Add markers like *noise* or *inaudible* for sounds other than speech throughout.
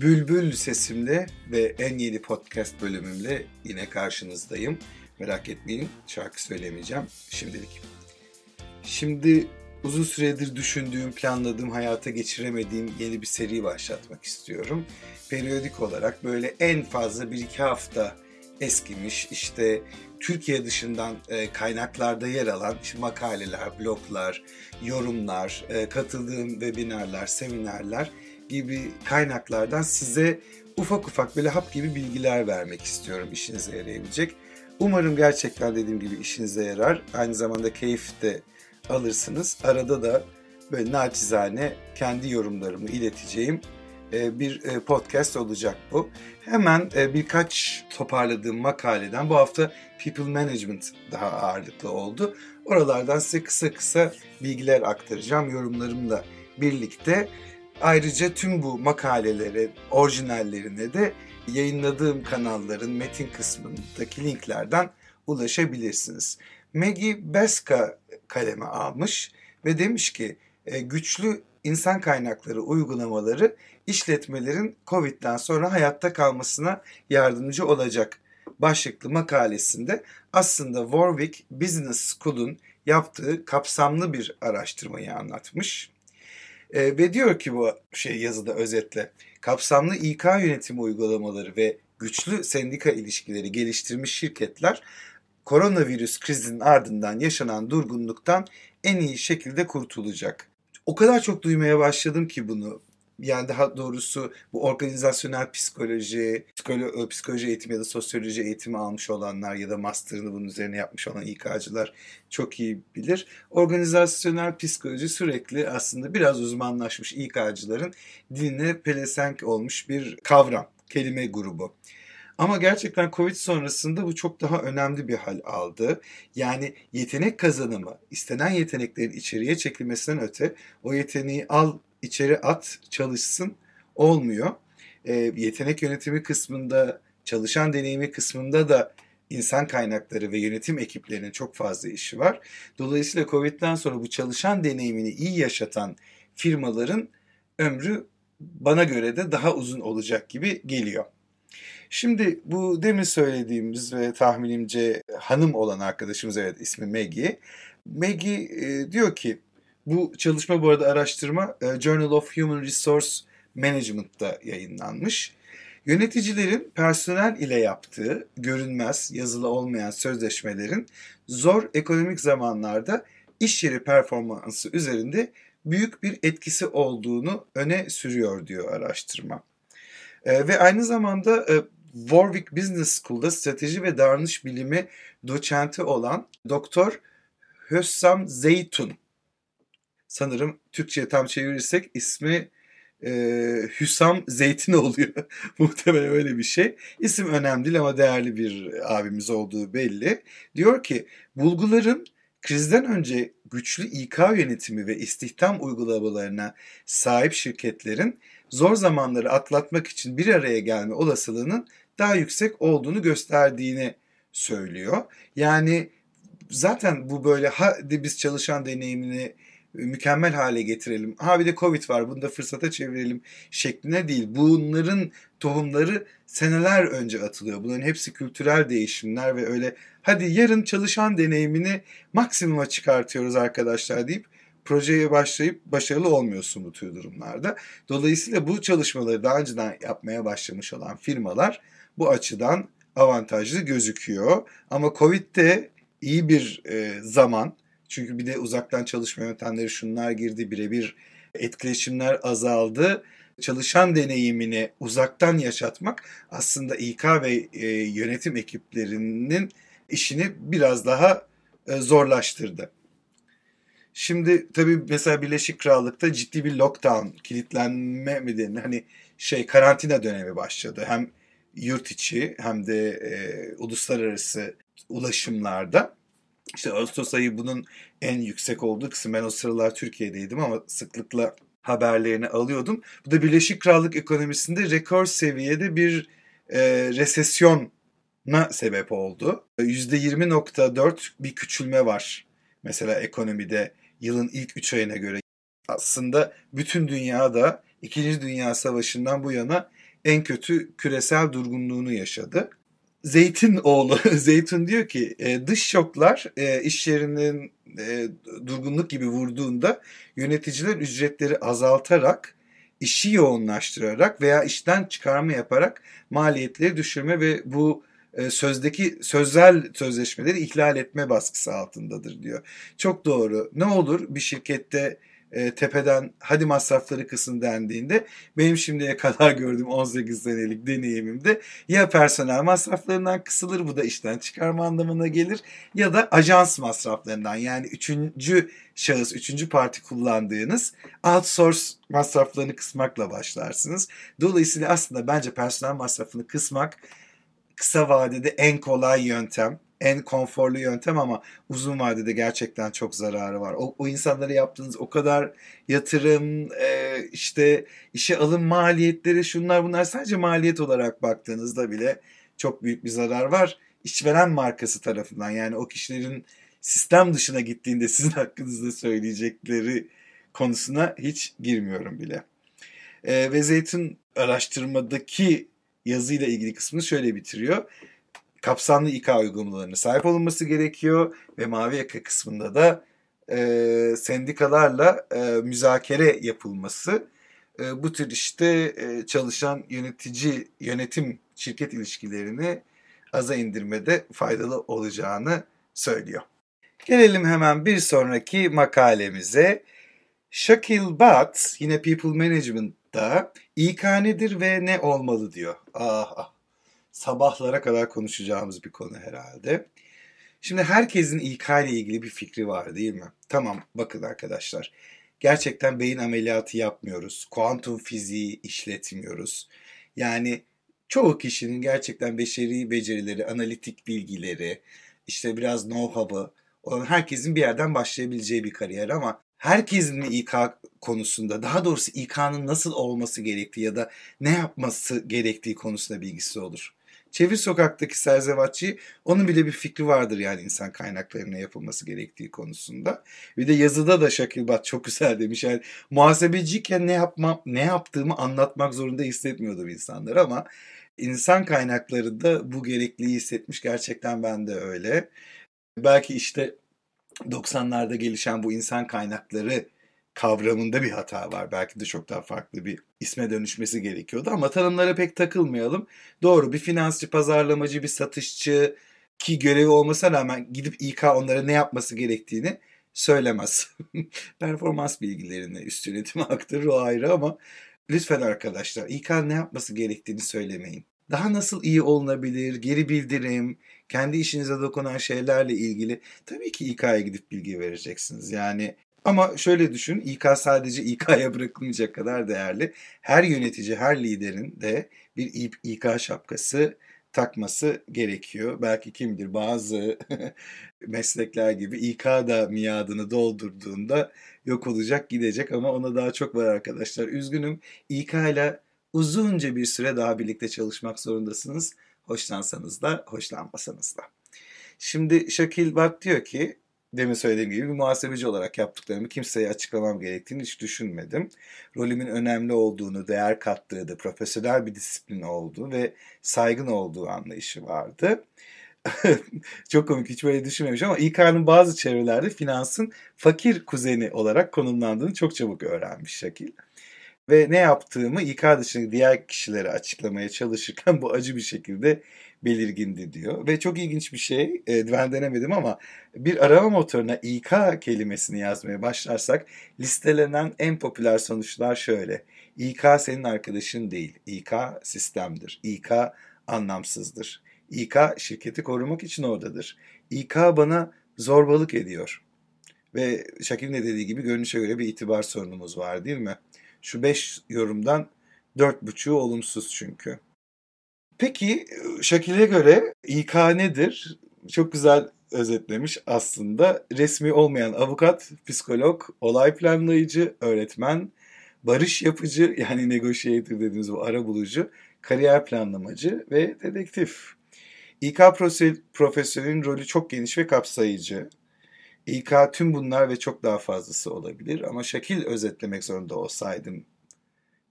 Bülbül sesimle ve en yeni podcast bölümümle yine karşınızdayım. Merak etmeyin şarkı söylemeyeceğim şimdilik. Şimdi uzun süredir düşündüğüm, planladığım, hayata geçiremediğim yeni bir seri başlatmak istiyorum. Periyodik olarak böyle en fazla bir iki hafta eskimiş işte Türkiye dışından e, kaynaklarda yer alan makaleler, bloglar, yorumlar, e, katıldığım webinarlar, seminerler gibi kaynaklardan size ufak ufak böyle hap gibi bilgiler vermek istiyorum işinize yarayabilecek. Umarım gerçekten dediğim gibi işinize yarar. Aynı zamanda keyif de alırsınız. Arada da böyle naçizane kendi yorumlarımı ileteceğim e, bir e, podcast olacak bu. Hemen e, birkaç toparladığım makaleden bu hafta People Management daha ağırlıklı oldu. Oralardan size kısa kısa bilgiler aktaracağım yorumlarımla birlikte. Ayrıca tüm bu makalelere, orijinallerine de yayınladığım kanalların metin kısmındaki linklerden ulaşabilirsiniz. Maggie Beska kaleme almış ve demiş ki e, güçlü insan kaynakları uygulamaları işletmelerin Covid'den sonra hayatta kalmasına yardımcı olacak başlıklı makalesinde aslında Warwick Business School'un yaptığı kapsamlı bir araştırmayı anlatmış. E, ve diyor ki bu şey yazıda özetle kapsamlı İK yönetimi uygulamaları ve güçlü sendika ilişkileri geliştirmiş şirketler koronavirüs krizinin ardından yaşanan durgunluktan en iyi şekilde kurtulacak. O kadar çok duymaya başladım ki bunu yani daha doğrusu bu organizasyonel psikoloji, psikolo, psikoloji eğitimi ya da sosyoloji eğitimi almış olanlar ya da master'ını bunun üzerine yapmış olan İK'cılar çok iyi bilir. Organizasyonel psikoloji sürekli aslında biraz uzmanlaşmış İK'cıların diline pelesenk olmuş bir kavram, kelime grubu. Ama gerçekten Covid sonrasında bu çok daha önemli bir hal aldı. Yani yetenek kazanımı, istenen yeteneklerin içeriye çekilmesinden öte o yeteneği al içeri at çalışsın olmuyor. E, yetenek yönetimi kısmında, çalışan deneyimi kısmında da insan kaynakları ve yönetim ekiplerinin çok fazla işi var. Dolayısıyla Covid'den sonra bu çalışan deneyimini iyi yaşatan firmaların ömrü bana göre de daha uzun olacak gibi geliyor. Şimdi bu demin söylediğimiz ve tahminimce hanım olan arkadaşımız evet ismi Maggie. Maggie e, diyor ki bu çalışma bu arada araştırma e, Journal of Human Resource Management'ta yayınlanmış. Yöneticilerin personel ile yaptığı görünmez, yazılı olmayan sözleşmelerin zor ekonomik zamanlarda iş yeri performansı üzerinde büyük bir etkisi olduğunu öne sürüyor diyor araştırma. E, ve aynı zamanda e, Warwick Business School'da strateji ve davranış bilimi doçenti olan Doktor Hössam Zeytun sanırım Türkçe'ye tam çevirirsek ismi e, Hüsam Zeytin oluyor. *laughs* Muhtemelen öyle bir şey. İsim önemli değil ama değerli bir abimiz olduğu belli. Diyor ki bulguların krizden önce güçlü İK yönetimi ve istihdam uygulamalarına sahip şirketlerin zor zamanları atlatmak için bir araya gelme olasılığının daha yüksek olduğunu gösterdiğini söylüyor. Yani zaten bu böyle hadi biz çalışan deneyimini mükemmel hale getirelim. Ha bir de Covid var bunu da fırsata çevirelim şekline değil. Bunların tohumları seneler önce atılıyor. Bunların hepsi kültürel değişimler ve öyle hadi yarın çalışan deneyimini maksimuma çıkartıyoruz arkadaşlar deyip projeye başlayıp başarılı olmuyorsun bu tür durumlarda. Dolayısıyla bu çalışmaları daha önceden yapmaya başlamış olan firmalar bu açıdan avantajlı gözüküyor. Ama Covid'de iyi bir e, zaman çünkü bir de uzaktan çalışma yöntemleri şunlar girdi, birebir etkileşimler azaldı. Çalışan deneyimini uzaktan yaşatmak aslında İK ve e, yönetim ekiplerinin işini biraz daha e, zorlaştırdı. Şimdi tabii mesela Birleşik Krallık'ta ciddi bir lockdown, kilitlenme mi denir? Hani şey karantina dönemi başladı. Hem yurt içi hem de e, uluslararası ulaşımlarda. İşte Ağustos ayı bunun en yüksek olduğu kısım. Ben o sıralar Türkiye'deydim ama sıklıkla haberlerini alıyordum. Bu da Birleşik Krallık ekonomisinde rekor seviyede bir e, resesyona sebep oldu. %20.4 bir küçülme var mesela ekonomide yılın ilk 3 ayına göre. Aslında bütün dünyada 2. Dünya Savaşı'ndan bu yana en kötü küresel durgunluğunu yaşadı. Zeytin oğlu *laughs* Zeytin diyor ki e, dış şoklar e, iş yerinin e, durgunluk gibi vurduğunda yöneticiler ücretleri azaltarak işi yoğunlaştırarak veya işten çıkarma yaparak maliyetleri düşürme ve bu e, sözdeki sözel sözleşmeleri ihlal etme baskısı altındadır diyor. Çok doğru. Ne olur bir şirkette e, tepeden hadi masrafları kısın dendiğinde benim şimdiye kadar gördüğüm 18 senelik deneyimimde ya personel masraflarından kısılır bu da işten çıkarma anlamına gelir ya da ajans masraflarından yani üçüncü şahıs, üçüncü parti kullandığınız outsource masraflarını kısmakla başlarsınız. Dolayısıyla aslında bence personel masrafını kısmak kısa vadede en kolay yöntem en konforlu yöntem ama uzun vadede gerçekten çok zararı var. O, o insanlara yaptığınız o kadar yatırım, e, işte işe alım maliyetleri, şunlar bunlar sadece maliyet olarak baktığınızda bile çok büyük bir zarar var. İşveren markası tarafından yani o kişilerin sistem dışına gittiğinde *laughs* sizin hakkınızda söyleyecekleri konusuna hiç girmiyorum bile. E, ve Zeytin araştırmadaki yazıyla ilgili kısmını şöyle bitiriyor kapsamlı İK uygulamalarına sahip olunması gerekiyor ve mavi yaka kısmında da e, sendikalarla e, müzakere yapılması e, bu tür işte e, çalışan yönetici yönetim şirket ilişkilerini aza indirmede faydalı olacağını söylüyor. Gelelim hemen bir sonraki makalemize. Shakil Bat yine People Management'da İK nedir ve ne olmalı diyor. Ah ah sabahlara kadar konuşacağımız bir konu herhalde. Şimdi herkesin İK ile ilgili bir fikri var değil mi? Tamam bakın arkadaşlar. Gerçekten beyin ameliyatı yapmıyoruz. Kuantum fiziği işletmiyoruz. Yani çoğu kişinin gerçekten beşeri becerileri, analitik bilgileri, işte biraz know-how'ı olan herkesin bir yerden başlayabileceği bir kariyer ama herkesin İK konusunda daha doğrusu İK'nın nasıl olması gerektiği ya da ne yapması gerektiği konusunda bilgisi olur. Çevir sokaktaki serzevatçı onun bile bir fikri vardır yani insan kaynaklarına yapılması gerektiği konusunda. Bir de yazıda da Şakilbat çok güzel demiş. Yani muhasebeciyken ne yapmam, ne yaptığımı anlatmak zorunda hissetmiyordum insanlar ama insan kaynaklarında bu gerekliliği hissetmiş. Gerçekten ben de öyle. Belki işte 90'larda gelişen bu insan kaynakları kavramında bir hata var. Belki de çok daha farklı bir isme dönüşmesi gerekiyordu ama tanımlara pek takılmayalım. Doğru bir finansçı, pazarlamacı, bir satışçı ki görevi olmasına rağmen gidip İK onlara ne yapması gerektiğini söylemez. *laughs* Performans bilgilerini üst yönetime aktarır o ayrı ama lütfen arkadaşlar İK ne yapması gerektiğini söylemeyin. Daha nasıl iyi olunabilir, geri bildirim, kendi işinize dokunan şeylerle ilgili tabii ki İK'ya gidip bilgi vereceksiniz. Yani ama şöyle düşün, İK sadece İK'ya bırakılmayacak kadar değerli. Her yönetici, her liderin de bir İK şapkası takması gerekiyor. Belki kimdir bazı *laughs* meslekler gibi İK da miadını doldurduğunda yok olacak gidecek ama ona daha çok var arkadaşlar. Üzgünüm İK ile uzunca bir süre daha birlikte çalışmak zorundasınız. Hoşlansanız da hoşlanmasanız da. Şimdi Şakil Bak diyor ki demin söylediğim gibi bir muhasebeci olarak yaptıklarımı kimseye açıklamam gerektiğini hiç düşünmedim. Rolümün önemli olduğunu, değer kattığı da profesyonel bir disiplin olduğu ve saygın olduğu anlayışı vardı. *laughs* Çok komik hiç böyle düşünmemiş ama İK'nın bazı çevrelerde finansın fakir kuzeni olarak konumlandığını çok çabuk öğrenmiş Şakil. Ve ne yaptığımı İK dışındaki diğer kişilere açıklamaya çalışırken bu acı bir şekilde belirgindi diyor. Ve çok ilginç bir şey, e, ben denemedim ama bir arama motoruna İK kelimesini yazmaya başlarsak listelenen en popüler sonuçlar şöyle. İK senin arkadaşın değil. İK sistemdir. İK anlamsızdır. İK şirketi korumak için oradadır. İK bana zorbalık ediyor. Ve Şakir'in de dediği gibi görünüşe göre bir itibar sorunumuz var değil mi? Şu beş yorumdan dört buçuğu olumsuz çünkü. Peki Şakil'e göre İK nedir? Çok güzel özetlemiş aslında. Resmi olmayan avukat, psikolog, olay planlayıcı, öğretmen, barış yapıcı yani negotiator dediğimiz bu ara bulucu, kariyer planlamacı ve dedektif. İK profesyonelin rolü çok geniş ve kapsayıcı. İK tüm bunlar ve çok daha fazlası olabilir ama şekil özetlemek zorunda olsaydım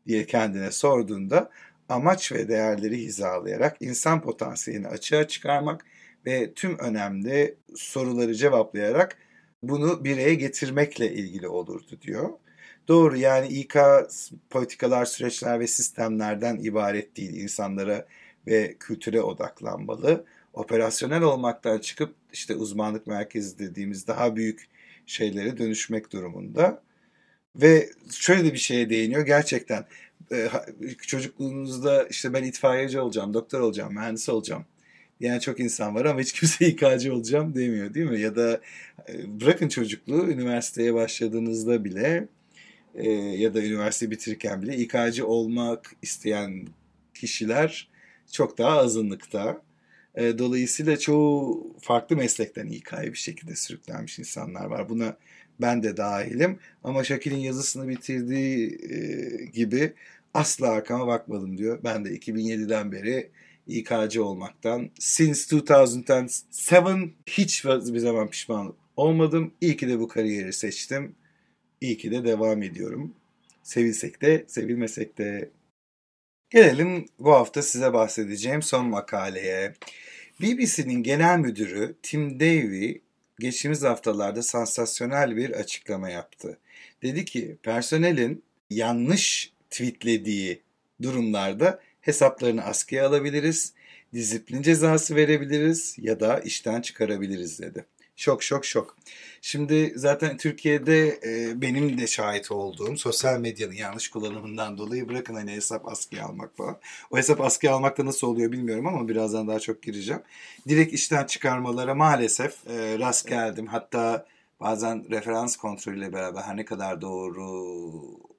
diye kendine sorduğunda amaç ve değerleri hizalayarak insan potansiyelini açığa çıkarmak ve tüm önemli soruları cevaplayarak bunu bireye getirmekle ilgili olurdu diyor. Doğru yani İK politikalar, süreçler ve sistemlerden ibaret değil. insanlara ve kültüre odaklanmalı. Operasyonel olmaktan çıkıp işte uzmanlık merkezi dediğimiz daha büyük şeylere dönüşmek durumunda. Ve şöyle bir şeye değiniyor gerçekten e, çocukluğunuzda işte ben itfaiyeci olacağım, doktor olacağım, mühendis olacağım yani çok insan var ama hiç kimse *laughs* İK'cı olacağım demiyor değil mi? Ya da e, bırakın çocukluğu üniversiteye başladığınızda bile e, ya da üniversite bitirirken bile İK'cı olmak isteyen kişiler çok daha azınlıkta. E, dolayısıyla çoğu farklı meslekten İK'ya bir şekilde sürüklenmiş insanlar var. Buna ben de dahilim. Ama Şakir'in yazısını bitirdiği gibi asla arkama bakmadım diyor. Ben de 2007'den beri İK'cı olmaktan since 2007 hiç bir zaman pişman olmadım. İyi ki de bu kariyeri seçtim. İyi ki de devam ediyorum. Sevilsek de sevilmesek de. Gelelim bu hafta size bahsedeceğim son makaleye. BBC'nin genel müdürü Tim Davie geçtiğimiz haftalarda sansasyonel bir açıklama yaptı. Dedi ki personelin yanlış tweetlediği durumlarda hesaplarını askıya alabiliriz, disiplin cezası verebiliriz ya da işten çıkarabiliriz dedi. Şok şok şok. Şimdi zaten Türkiye'de e, benim de şahit olduğum sosyal medyanın yanlış kullanımından dolayı bırakın hani hesap askıya almak falan. O hesap askıya almakta nasıl oluyor bilmiyorum ama birazdan daha çok gireceğim. Direkt işten çıkarmalara maalesef e, rast geldim. Hatta bazen referans kontrolüyle beraber her ne kadar doğru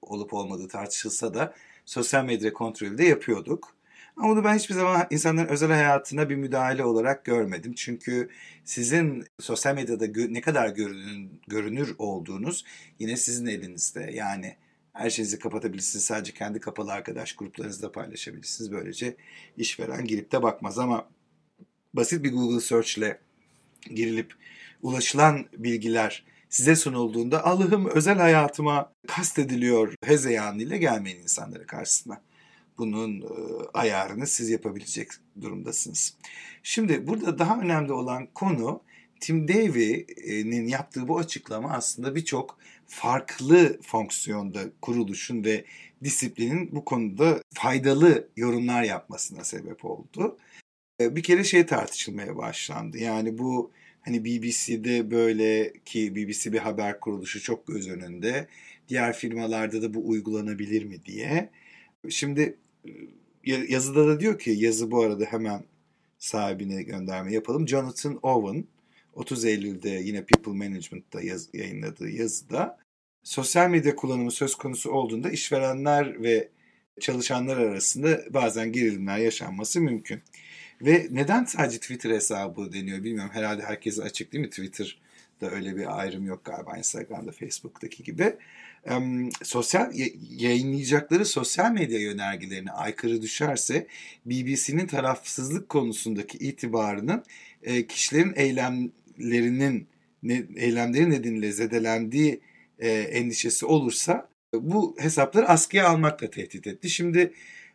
olup olmadığı tartışılsa da sosyal medya kontrolü de yapıyorduk. Ama bunu ben hiçbir zaman insanların özel hayatına bir müdahale olarak görmedim. Çünkü sizin sosyal medyada ne kadar görünür, görünür olduğunuz yine sizin elinizde. Yani her şeyinizi kapatabilirsiniz. Sadece kendi kapalı arkadaş gruplarınızda paylaşabilirsiniz. Böylece işveren girip de bakmaz ama basit bir Google Search ile girilip ulaşılan bilgiler size sunulduğunda Allah'ım özel hayatıma kastediliyor hezeyanıyla gelmeyin insanlara karşısına. Bunun e, ayarını siz yapabilecek durumdasınız. Şimdi burada daha önemli olan konu Tim Davie'nin yaptığı bu açıklama aslında birçok farklı fonksiyonda kuruluşun ve disiplinin bu konuda faydalı yorumlar yapmasına sebep oldu. E, bir kere şey tartışılmaya başlandı. Yani bu Hani BBC'de böyle ki BBC bir haber kuruluşu çok göz önünde. Diğer firmalarda da bu uygulanabilir mi diye. Şimdi yazıda da diyor ki yazı bu arada hemen sahibine gönderme yapalım. Jonathan Owen 30 Eylül'de yine People Management'ta yaz, yayınladığı yazıda sosyal medya kullanımı söz konusu olduğunda işverenler ve çalışanlar arasında bazen gerilimler yaşanması mümkün. Ve neden sadece Twitter hesabı deniyor bilmiyorum. Herhalde herkese açık değil mi? Twitter'da öyle bir ayrım yok galiba Instagram'da, Facebook'taki gibi. Sosyal yayınlayacakları sosyal medya yönergelerine aykırı düşerse BBC'nin tarafsızlık konusundaki itibarının e, kişilerin eylemlerinin eylemleri nedeniyle zedelendiği e, endişesi olursa bu hesapları askıya almakla tehdit etti. Şimdi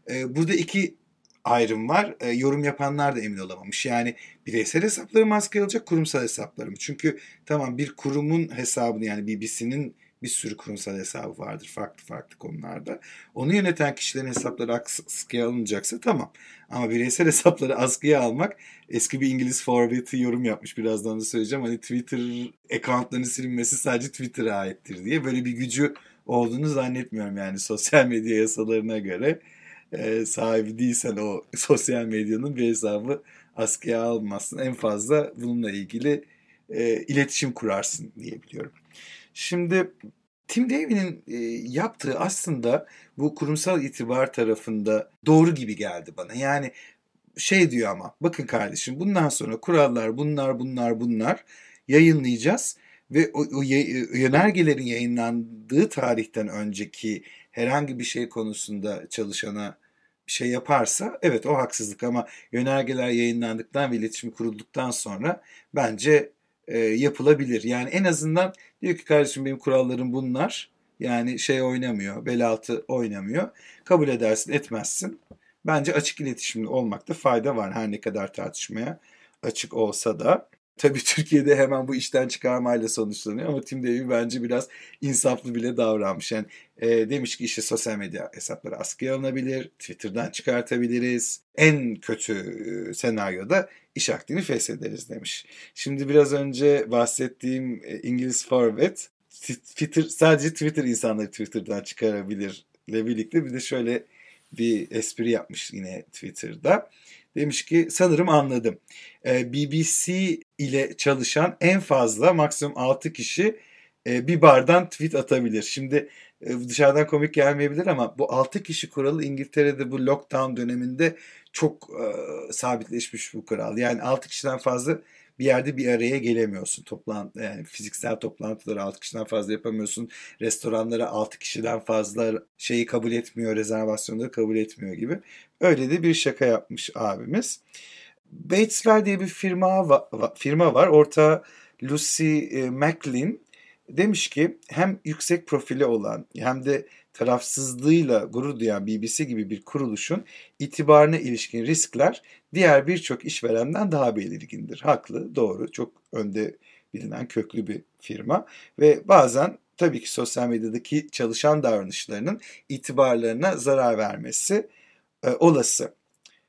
e, burada iki ayrım var. Yorum yapanlar da emin olamamış. Yani bireysel hesapları maske alacak, kurumsal hesapları mı? Çünkü tamam bir kurumun hesabını yani BBC'nin bir sürü kurumsal hesabı vardır farklı farklı konularda. Onu yöneten kişilerin hesapları askıya alınacaksa tamam. Ama bireysel *laughs* hesapları askıya almak eski bir İngiliz forveti yorum yapmış birazdan da söyleyeceğim. Hani Twitter accountlarının silinmesi sadece Twitter'a aittir diye böyle bir gücü olduğunu zannetmiyorum yani sosyal medya yasalarına göre e, sahibi değilsen o *laughs* sosyal medyanın bir hesabı askıya almazsın. En fazla bununla ilgili e, iletişim kurarsın diyebiliyorum. Şimdi Tim Davie'nin e, yaptığı aslında bu kurumsal itibar tarafında doğru gibi geldi bana. Yani şey diyor ama bakın kardeşim bundan sonra kurallar bunlar bunlar bunlar yayınlayacağız ve o, o yönergelerin yayınlandığı tarihten önceki herhangi bir şey konusunda çalışana bir şey yaparsa evet o haksızlık ama yönergeler yayınlandıktan ve iletişim kurulduktan sonra bence e, yapılabilir. Yani en azından diyor ki kardeşim benim kurallarım bunlar. Yani şey oynamıyor, bel altı oynamıyor. Kabul edersin, etmezsin. bence açık iletişimli olmakta fayda var her ne kadar tartışmaya açık olsa da. Tabii Türkiye'de hemen bu işten çıkarmayla sonuçlanıyor ama Tim Davie bence biraz insaflı bile davranmış. Yani e, demiş ki işte sosyal medya hesapları askıya alınabilir, Twitter'dan çıkartabiliriz. En kötü e, senaryoda iş akdini feshederiz demiş. Şimdi biraz önce bahsettiğim e, İngiliz forvet Twitter sadece Twitter insanları Twitter'dan çıkarabilirle birlikte bir de şöyle bir espri yapmış yine Twitter'da. Demiş ki sanırım anladım. Ee, BBC ile çalışan en fazla maksimum 6 kişi e, bir bardan tweet atabilir. Şimdi e, dışarıdan komik gelmeyebilir ama bu 6 kişi kuralı İngiltere'de bu lockdown döneminde çok e, sabitleşmiş bu kural. Yani 6 kişiden fazla bir yerde bir araya gelemiyorsun. Toplan yani fiziksel toplantıları 6 kişiden fazla yapamıyorsun. Restoranlara 6 kişiden fazla şeyi kabul etmiyor, rezervasyonları kabul etmiyor gibi. Öyle de bir şaka yapmış abimiz. Bateswell diye bir firma va- firma var. Orta Lucy e, McLean demiş ki hem yüksek profili olan hem de tarafsızlığıyla gurur duyan BBC gibi bir kuruluşun itibarına ilişkin riskler diğer birçok işverenden daha belirgindir. Haklı, doğru, çok önde bilinen köklü bir firma ve bazen tabii ki sosyal medyadaki çalışan davranışlarının itibarlarına zarar vermesi e, olası.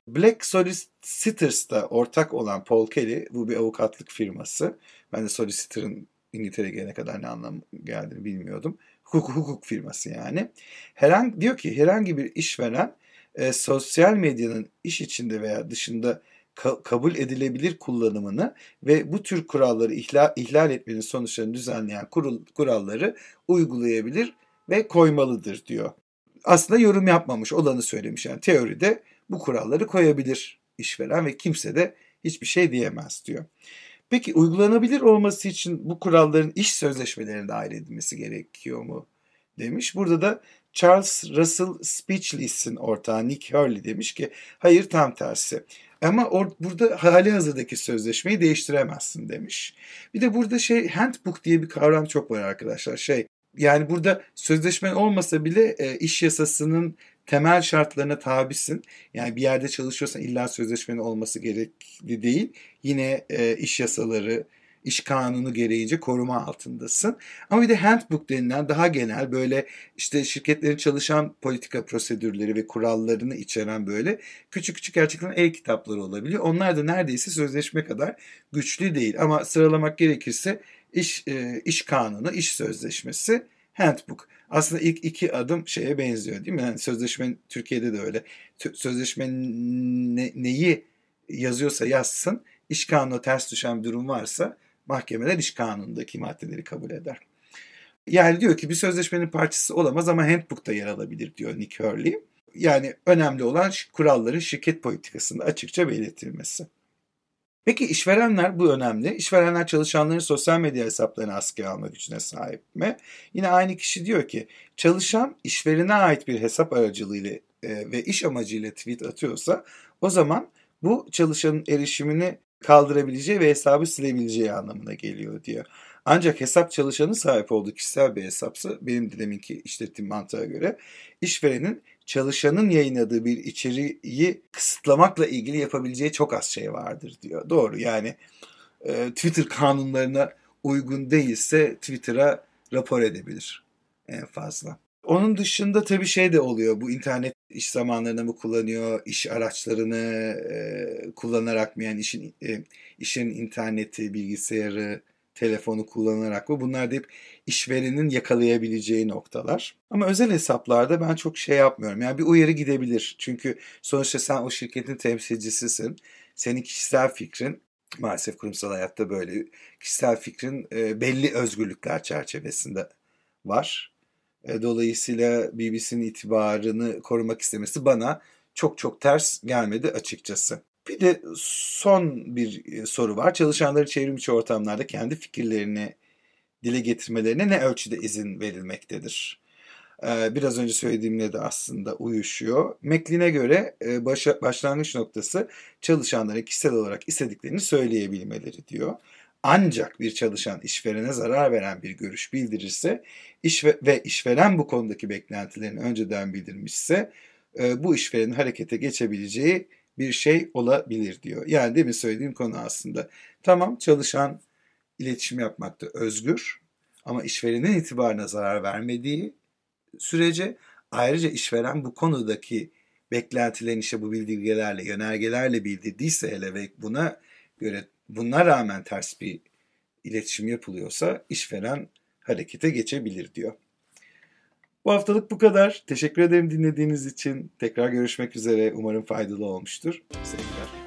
Black Solicitors'ta ortak olan Paul Kelly, bu bir avukatlık firması. Ben de Solicitor'ın İngiltere'ye gelene kadar ne anlam geldiğini bilmiyordum. Hukuk, hukuk firması yani. Herhangi, diyor ki herhangi bir işveren e, sosyal medyanın iş içinde veya dışında ka- kabul edilebilir kullanımını ve bu tür kuralları ihlal, ihlal etmenin sonuçlarını düzenleyen kurul, kuralları uygulayabilir ve koymalıdır diyor. Aslında yorum yapmamış olanı söylemiş. Yani teoride bu kuralları koyabilir işveren ve kimse de hiçbir şey diyemez diyor. Peki uygulanabilir olması için bu kuralların iş sözleşmelerine dahil edilmesi gerekiyor mu demiş. Burada da Charles Russell Speechless'in ortağı Nick Hurley demiş ki hayır tam tersi. Ama or, burada hali hazırdaki sözleşmeyi değiştiremezsin demiş. Bir de burada şey handbook diye bir kavram çok var arkadaşlar. Şey yani burada sözleşmen olmasa bile e, iş yasasının temel şartlarına tabisin. Yani bir yerde çalışıyorsan illa sözleşmenin olması gerekli değil. Yine e, iş yasaları, iş kanunu gereğince koruma altındasın. Ama bir de handbook denilen daha genel böyle işte şirketlerin çalışan politika prosedürleri ve kurallarını içeren böyle küçük küçük gerçekten el kitapları olabiliyor. Onlar da neredeyse sözleşme kadar güçlü değil. Ama sıralamak gerekirse iş, e, iş kanunu, iş sözleşmesi, handbook. Aslında ilk iki adım şeye benziyor değil mi? Yani sözleşme Türkiye'de de öyle. Sözleşme ne, neyi yazıyorsa yazsın. İş kanunu ters düşen bir durum varsa mahkemeler iş kanunundaki maddeleri kabul eder. Yani diyor ki bir sözleşmenin parçası olamaz ama handbook'ta yer alabilir diyor Nick Hurley. Yani önemli olan kuralların şirket politikasında açıkça belirtilmesi. Peki işverenler bu önemli. İşverenler çalışanların sosyal medya hesaplarını askıya alma gücüne sahip mi? Yine aynı kişi diyor ki çalışan işverene ait bir hesap aracılığıyla e, ve iş amacıyla tweet atıyorsa o zaman bu çalışanın erişimini kaldırabileceği ve hesabı silebileceği anlamına geliyor diyor. Ancak hesap çalışanın sahip olduğu kişisel bir hesapsa benim de deminki işlettiğim mantığa göre işverenin çalışanın yayınladığı bir içeriği kısıtlamakla ilgili yapabileceği çok az şey vardır diyor. Doğru yani e, Twitter kanunlarına uygun değilse Twitter'a rapor edebilir en fazla. Onun dışında tabii şey de oluyor. Bu internet iş zamanlarını mı kullanıyor, iş araçlarını e, kullanarak mı yani işin e, işin interneti, bilgisayarı, telefonu kullanarak mı? Bunlar da hep işverenin yakalayabileceği noktalar. Ama özel hesaplarda ben çok şey yapmıyorum. Yani bir uyarı gidebilir. Çünkü sonuçta sen o şirketin temsilcisisin. Senin kişisel fikrin maalesef kurumsal hayatta böyle kişisel fikrin e, belli özgürlükler çerçevesinde var. E, dolayısıyla BBC'nin itibarını korumak istemesi bana çok çok ters gelmedi açıkçası. Bir de son bir e, soru var. Çalışanların çevrim içi ortamlarda kendi fikirlerini dile getirmelerine ne ölçüde izin verilmektedir? E, biraz önce söylediğimle de aslında uyuşuyor. Meklin'e göre başa, başlangıç noktası çalışanların kişisel olarak istediklerini söyleyebilmeleri diyor. Ancak bir çalışan işverene zarar veren bir görüş bildirirse iş ve, ve işveren bu konudaki beklentilerini önceden bildirmişse e, bu işverenin harekete geçebileceği bir şey olabilir diyor. Yani demin söylediğim konu aslında. Tamam çalışan iletişim yapmakta özgür ama işverenin itibarına zarar vermediği sürece ayrıca işveren bu konudaki beklentilerini işte bu bildirgelerle, yönergelerle bildirdiyse hele ve buna göre buna rağmen ters bir iletişim yapılıyorsa işveren harekete geçebilir diyor. Bu haftalık bu kadar. Teşekkür ederim dinlediğiniz için. Tekrar görüşmek üzere. Umarım faydalı olmuştur. Sevgiler.